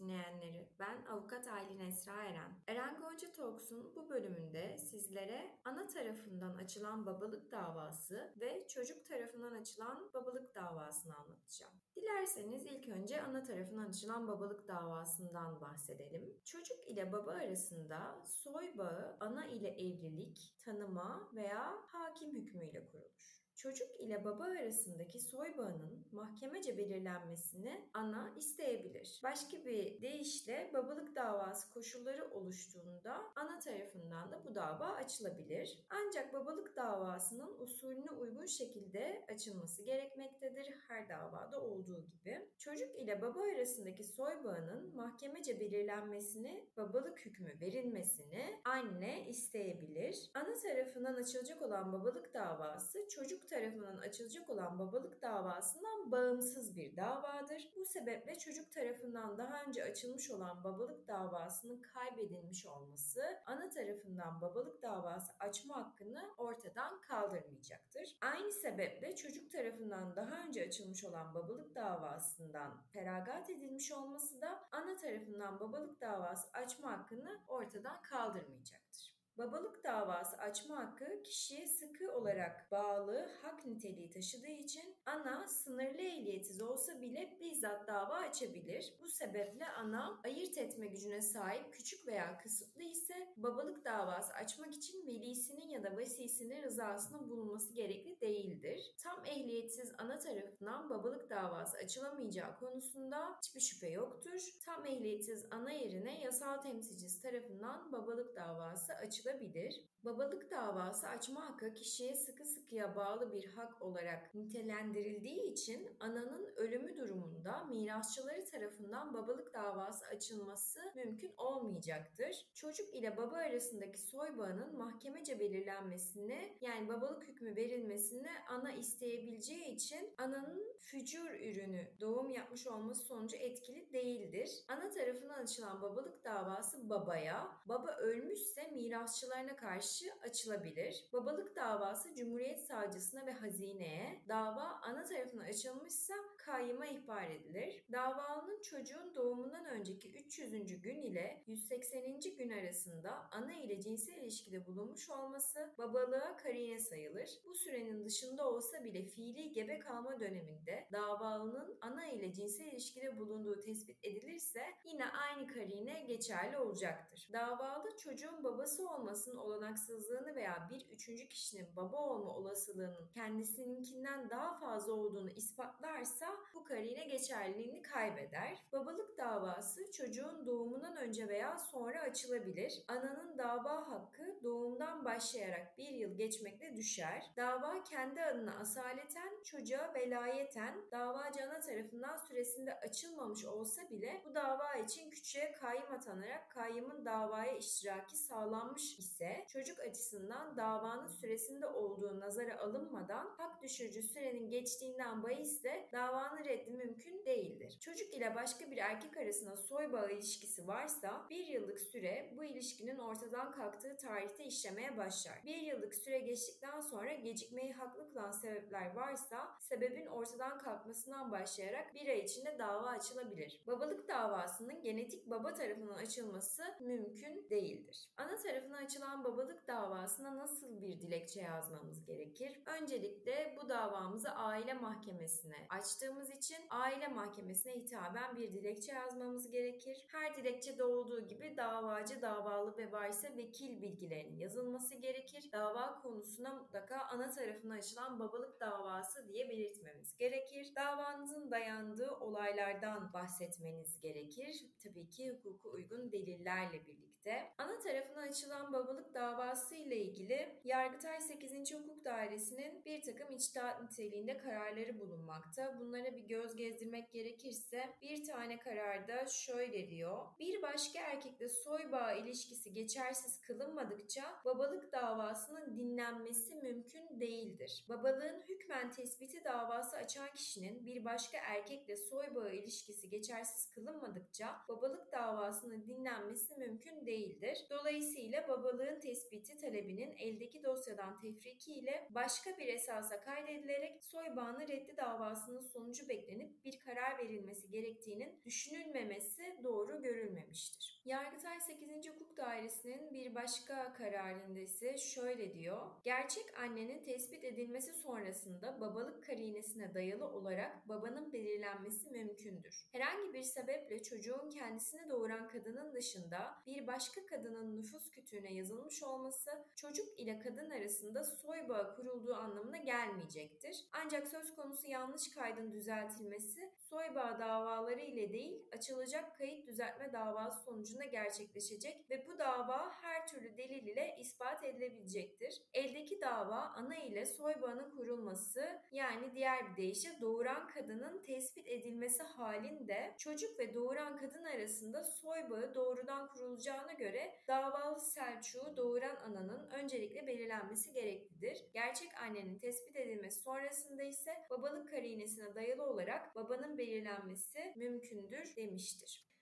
Dinleyenleri. Ben avukat Aylin Esra Eren. Eren Gonca Talks'un bu bölümünde sizlere ana tarafından açılan babalık davası ve çocuk tarafından açılan babalık davasını anlatacağım. Dilerseniz ilk önce ana tarafından açılan babalık davasından bahsedelim. Çocuk ile baba arasında soy bağı ana ile evlilik, tanıma veya hakim hükmüyle kurulur. Çocuk ile baba arasındaki soy bağının mahkemece belirlenmesini ana isteyebilir. Başka bir deyişle babalık davası koşulları oluştuğunda ana tarafından da bu dava açılabilir. Ancak babalık davasının usulüne uygun şekilde açılması gerekmektedir her davada olduğu gibi. Çocuk ile baba arasındaki soy bağının mahkemece belirlenmesini, babalık hükmü verilmesini anne isteyebilir. Ana tarafından açılacak olan babalık davası çocuk tarafından açılacak olan babalık davasından bağımsız bir davadır. Bu sebeple çocuk tarafından daha önce açılmış olan babalık davasının kaybedilmiş olması ana tarafından babalık davası açma hakkını ortadan kaldırmayacaktır. Aynı sebeple çocuk tarafından daha önce açılmış olan babalık davasından feragat edilmiş olması da ana tarafından babalık davası açma hakkını ortadan kaldırmayacaktır. Babalık davası açma hakkı kişiye sıkı olarak bağlı hak niteliği taşıdığı için ana sınırlı ehliyetsiz olsa bile bizzat dava açabilir. Bu sebeple ana ayırt etme gücüne sahip küçük veya kısıtlı ise babalık davası açmak için velisinin ya da vesisinin rızasının bulunması gerekli değildir. Tam ehliyetsiz ana tarafından babalık davası açılamayacağı konusunda hiçbir şüphe yoktur. Tam ehliyetsiz ana yerine yasal temsilcisi tarafından babalık davası açılabilir. Babalık davası açma hakkı kişiye sıkı sıkıya bağlı bir hak olarak nitelendirildiği için ananın ölümü durumunda mirasçıları tarafından babalık davası açılması mümkün olmayacaktır. Çocuk ile baba arasındaki soy bağının mahkemece belirlenmesini yani babalık hükmü verilmesini ana isteyebileceği için ananın fücur ürünü doğum yapmış olması sonucu etkili değildir. Ana tarafından açılan babalık davası babaya, baba ölmüşse mirasçılarına karşı açılabilir. Babalık davası Cumhuriyet Savcısına ve hazineye, dava ana tarafına açılmışsa kayyıma ihbar edilir. Davalının çocuğun doğumundan önceki 300. gün ile 180. gün arasında ana ile cinsel ilişkide bulunmuş olması babalığa karine sayılır. Bu sürenin dışında olsa bile fiili gebe kalma döneminde davalının ana ile cinsel ilişkide bulunduğu tespit edilirse yine aynı karine geçerli olacaktır. Davalı çocuğun babası olmasının olanaksız haksızlığını veya bir üçüncü kişinin baba olma olasılığının kendisininkinden daha fazla olduğunu ispatlarsa bu karine geçerliliğini kaybeder. Babalık davası çocuğun doğumundan önce veya sonra açılabilir. Ananın dava hakkı doğumdan başlayarak bir yıl geçmekle düşer. Dava kendi adına asaleten çocuğa velayeten davacı ana tarafından süresinde açılmamış olsa bile bu dava için küçüğe kayyım atanarak kayyımın davaya iştiraki sağlanmış ise çocuk açısından davanın süresinde olduğu nazara alınmadan hak düşürücü sürenin geçtiğinden bahis de davanın reddi mümkün değildir. Çocuk ile başka bir erkek arasında soy bağı ilişkisi varsa bir yıllık süre bu ilişkinin ortadan kalktığı tarihte işlemeye başlar. Bir yıllık süre geçtikten sonra gecikmeyi haklı kılan sebepler varsa sebebin ortadan kalkmasından başlayarak bir ay içinde dava açılabilir. Babalık davasının genetik baba tarafından açılması mümkün değildir. Ana tarafından açılan babalık davasına nasıl bir dilekçe yazmamız gerekir? Öncelikle bu davamızı aile mahkemesine açtığımız için aile mahkemesine hitaben bir dilekçe yazmamız gerekir. Her dilekçede olduğu gibi davacı, davalı ve varsa vekil bilgilerinin yazılması gerekir. Dava konusuna mutlaka ana tarafına açılan babalık davası diye belirtmemiz gerekir. Davanızın dayandığı olaylardan bahsetmeniz gerekir. Tabii ki hukuku uygun delillerle birlikte. Ana tarafına açılan babalık davası ile ilgili Yargıtay 8. Hukuk Dairesi'nin bir takım içtihat niteliğinde kararları bulunmakta. Bunlara bir göz gezdirmek gerekirse bir tane kararda şöyle diyor. Bir başka erkekle soy bağı ilişkisi geçersiz kılınmadıkça babalık davasının dinlenmesi mümkün değildir. Babalığın hükmen tespiti davası açan kişinin bir başka erkekle soy bağı ilişkisi geçersiz kılınmadıkça babalık davasının dinlenmesi mümkün değildir. Dolayısıyla babalığın tespiti talebinin eldeki dosyadan tefriki ile başka bir esasa kaydedilerek soy bağını reddi davasının sonucu beklenip bir karar verilmesi gerektiğinin düşünülmemesi doğru görülmemiştir. Yargıtay 8. Hukuk Dairesi'nin bir başka kararında ise şöyle diyor. Gerçek annenin tespit edilmesi sonrasında babalık karinesine dayalı olarak babanın belirlenmesi mümkündür. Herhangi bir sebeple çocuğun kendisini doğuran kadının dışında bir başka kadının nüfus kütüğüne yazılmış olması çocuk ile kadın arasında soy bağı kurulduğu anlamına gelmeyecektir. Ancak söz konusu yanlış kaydın düzeltilmesi soy bağı davaları ile değil açılacak kayıt düzeltme davası sonucunda gerçekleşecek ve bu dava her türlü delil ile ispat edilebilecektir. Eldeki dava ana ile soy bağının kurulması yani diğer bir deyişle doğuran kadının tespit edilmesi halinde çocuk ve doğuran kadın arasında soy bağı doğrudan kurulacağına göre davalı Selçuk'u doğuran ananın öncelikle belirlenmesi gereklidir. Gerçek annenin tespit edilmesi sonrasında ise babalık karinesine dayalı olarak babanın belirlenmesi mümkündür demiştir.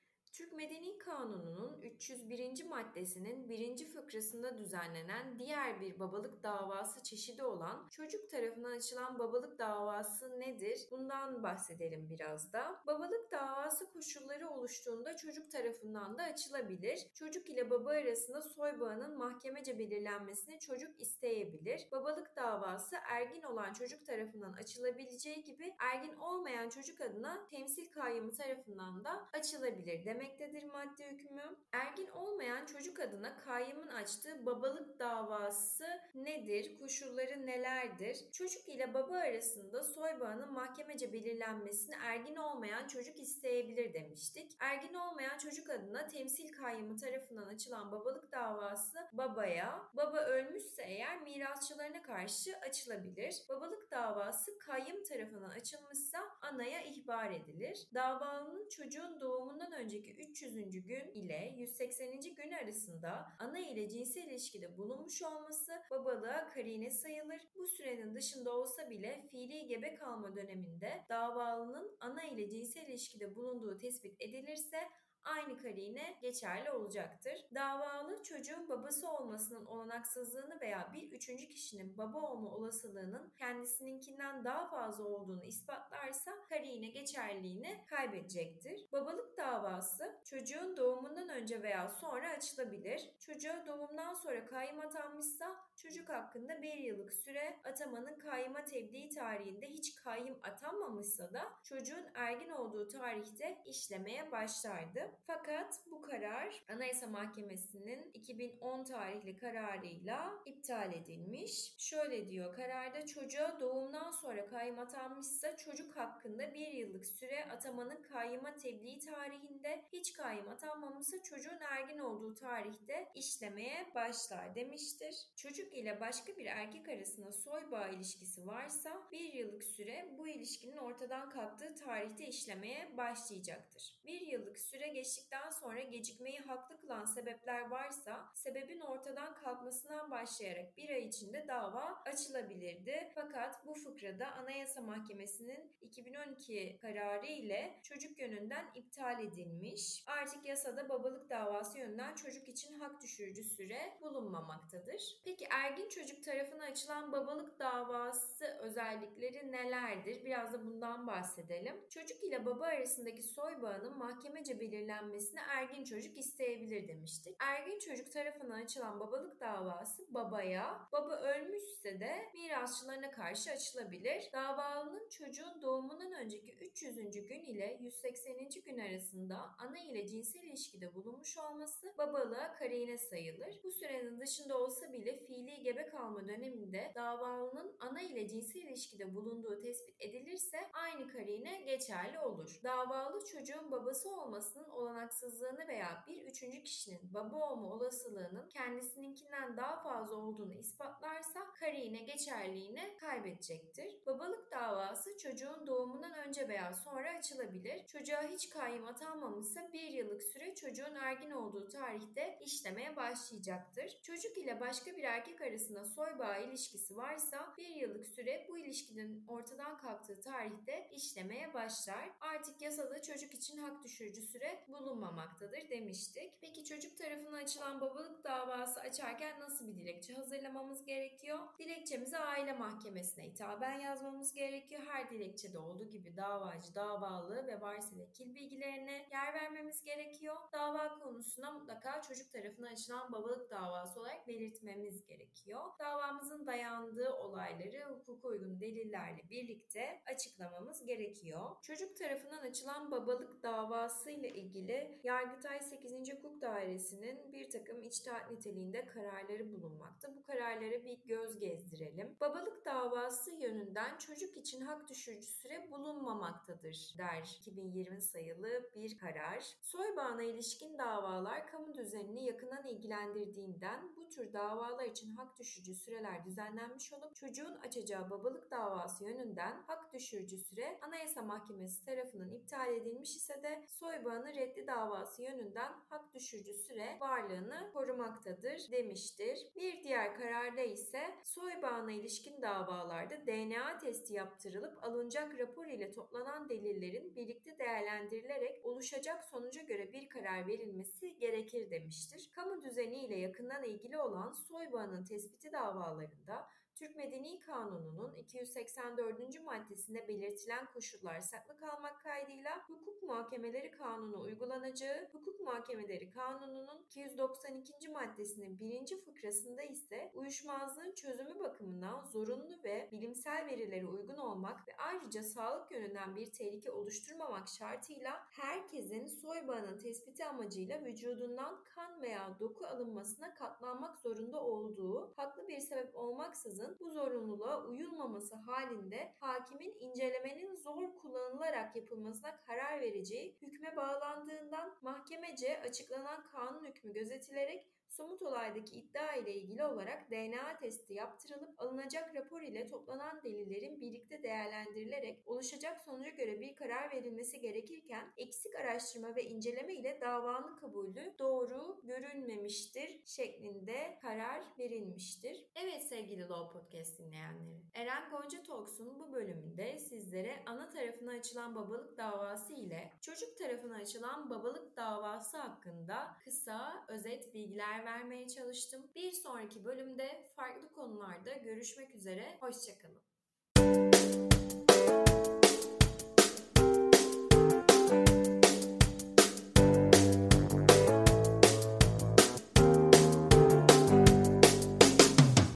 Türk Medeni Kanunu'nun 301. maddesinin 1. fıkrasında düzenlenen diğer bir babalık davası çeşidi olan çocuk tarafından açılan babalık davası nedir? Bundan bahsedelim biraz da. Babalık davası koşulları oluştuğunda çocuk tarafından da açılabilir. Çocuk ile baba arasında soy bağının mahkemece belirlenmesini çocuk isteyebilir. Babalık davası ergin olan çocuk tarafından açılabileceği gibi ergin olmayan çocuk adına temsil kayyımı tarafından da açılabilir demek vermektedir madde hükmü. Ergin olmayan çocuk adına kayyımın açtığı babalık davası nedir? Koşulları nelerdir? Çocuk ile baba arasında soy bağının mahkemece belirlenmesini ergin olmayan çocuk isteyebilir demiştik. Ergin olmayan çocuk adına temsil kayyımı tarafından açılan babalık davası babaya, baba ölmüşse eğer mirasçılarına karşı açılabilir. Babalık davası kayyım tarafından açılmışsa anaya ihbar edilir. Davalının çocuğun doğumundan önceki 300. gün ile 180. gün arasında ana ile cinsel ilişkide bulunmuş olması babalığa karine sayılır. Bu sürenin dışında olsa bile fiili gebe kalma döneminde davalının ana ile cinsel ilişkide bulunduğu tespit edilirse aynı karine geçerli olacaktır. Davalı çocuğun babası olmasının olanaksızlığını veya bir üçüncü kişinin baba olma olasılığının kendisininkinden daha fazla olduğunu ispatlarsa karine geçerliğini kaybedecektir. Babalık davası çocuğun doğumundan önce veya sonra açılabilir. Çocuğa doğumdan sonra kayyım atanmışsa çocuk hakkında bir yıllık süre atamanın kayyıma tebliğ tarihinde hiç kayyım atanmamışsa da çocuğun ergin olduğu tarihte işlemeye başlardı. Fakat bu karar Anayasa Mahkemesi'nin 2010 tarihli kararıyla iptal edilmiş. Şöyle diyor kararda çocuğa doğumdan sonra kayyım atanmışsa çocuk hakkında bir yıllık süre atamanın kayyıma tebliğ tarihinde hiç kayyım atanmamışsa çocuğun ergin olduğu tarihte işlemeye başlar demiştir. Çocuk ile başka bir erkek arasında soy bağı ilişkisi varsa bir yıllık süre bu ilişkinin ortadan kalktığı tarihte işlemeye başlayacaktır. Bir yıllık süre geçtikten sonra gecikmeyi haklı kılan sebepler varsa sebebin ortadan kalkmasından başlayarak bir ay içinde dava açılabilirdi. Fakat bu fıkrada Anayasa Mahkemesi'nin 2012 kararı ile çocuk yönünden iptal edilmiş. Artık yasada babalık davası yönünden çocuk için hak düşürücü süre bulunmamaktadır. Peki ergin çocuk tarafına açılan babalık davası özellikleri nelerdir? Biraz da bundan bahsedelim. Çocuk ile baba arasındaki soy bağının mahkemece belirlenmesini ergin çocuk isteyebilir demiştik. Ergin çocuk tarafından açılan babalık davası babaya, baba ölmüşse de mirasçılarına karşı açılabilir. Davalının çocuğun doğumundan önceki 300. gün ile 180. gün arasında ana ile cinsel ilişkide bulunmuş olması babalığa karine sayılır. Bu sürenin dışında olsa bile fiili gebe kalma döneminde davalının ana ile cinsel ilişkide bulunduğu tespit edilirse aynı karine geçerli olur. Davalı çocuğun babası olmasının olanaksızlığını veya bir üçüncü kişinin baba olma olasılığının kendisininkinden daha fazla olduğunu ispatlarsa karine geçerliğini kaybedecektir. Babalık davası çocuğun doğumundan önce veya sonra açılabilir. Çocuğa hiç kayyım atanmamışsa bir yıllık süre çocuğun ergin olduğu tarihte işlemeye başlayacaktır. Çocuk ile başka bir erkek arasında soy bağı ilişkisi varsa bir yıllık süre bu ilişkinin ortadan kalktığı tarihte işlemeye başlar. Artık yasada çocuk için hak düşürücü süre bulunmamaktadır demiştik. Peki Çocuk tarafından açılan babalık davası açarken nasıl bir dilekçe hazırlamamız gerekiyor? Dilekçemizi aile mahkemesine hitaben yazmamız gerekiyor. Her dilekçede olduğu gibi davacı, davalı ve varsa vekil bilgilerine yer vermemiz gerekiyor. Dava konusuna mutlaka çocuk tarafından açılan babalık davası olarak belirtmemiz gerekiyor. Davamızın dayandığı olayları hukuka uygun delillerle birlikte açıklamamız gerekiyor. Çocuk tarafından açılan babalık davası ile ilgili Yargıtay 8. Hukuk Dairesi'nin bir takım içtihat niteliğinde kararları bulunmakta. Bu kararlara bir göz gezdirelim. Babalık davası yönünden çocuk için hak düşürücü süre bulunmamaktadır der 2020 sayılı bir karar. Soybağına ilişkin davalar kamu düzenini yakından ilgilendirdiğinden bu tür davalar için hak düşürücü süreler düzenlenmiş olup çocuğun açacağı babalık davası yönünden hak düşürücü süre Anayasa Mahkemesi tarafından iptal edilmiş ise de soybağını reddi davası yönünden hak düşürücü süre varlığını korumaktadır demiştir. Bir diğer kararda ise soybağına ilişkin davalarda DNA testi yaptırılıp alınacak rapor ile toplanan delillerin birlikte değerlendirilerek oluşacak sonuca göre bir karar verilmesi gerekir demiştir. Kamu düzeni ile yakından ilgili olan soybağının tespiti davalarında Türk Medeni Kanunu'nun 284. maddesinde belirtilen koşullar saklı kalmak kaydıyla hukuk muhakemeleri kanunu uygulanacağı, hukuk muhakemeleri kanununun 292. maddesinin birinci fıkrasında ise uyuşmazlığın çözümü bakımından zorunlu ve bilimsel verilere uygun olmak ve ayrıca sağlık yönünden bir tehlike oluşturmamak şartıyla herkesin soy bağının tespiti amacıyla vücudundan kan veya doku alınmasına katlanmak zorunda olduğu haklı bir sebep olmaksızın bu zorunluluğa uyulmaması halinde hakimin incelemenin zor kullanılarak yapılmasına karar vereceği hükme bağlandığından mahkemece açıklanan kanun hükmü gözetilerek somut olaydaki iddia ile ilgili olarak DNA testi yaptırılıp alınacak rapor ile toplanan delillerin birlikte değerlendirilerek oluşacak sonuca göre bir karar verilmesi gerekirken eksik araştırma ve inceleme ile davanın kabulü doğru görünmemiştir şeklinde karar verilmiştir. Evet sevgili Law Podcast dinleyenleri. Eren Gonca Talks'un bu bölümünde sizlere ana tarafına açılan babalık davası ile çocuk tarafına açılan babalık davası hakkında kısa, özet bilgiler vermeye çalıştım. Bir sonraki bölümde farklı konularda görüşmek üzere. Hoşçakalın.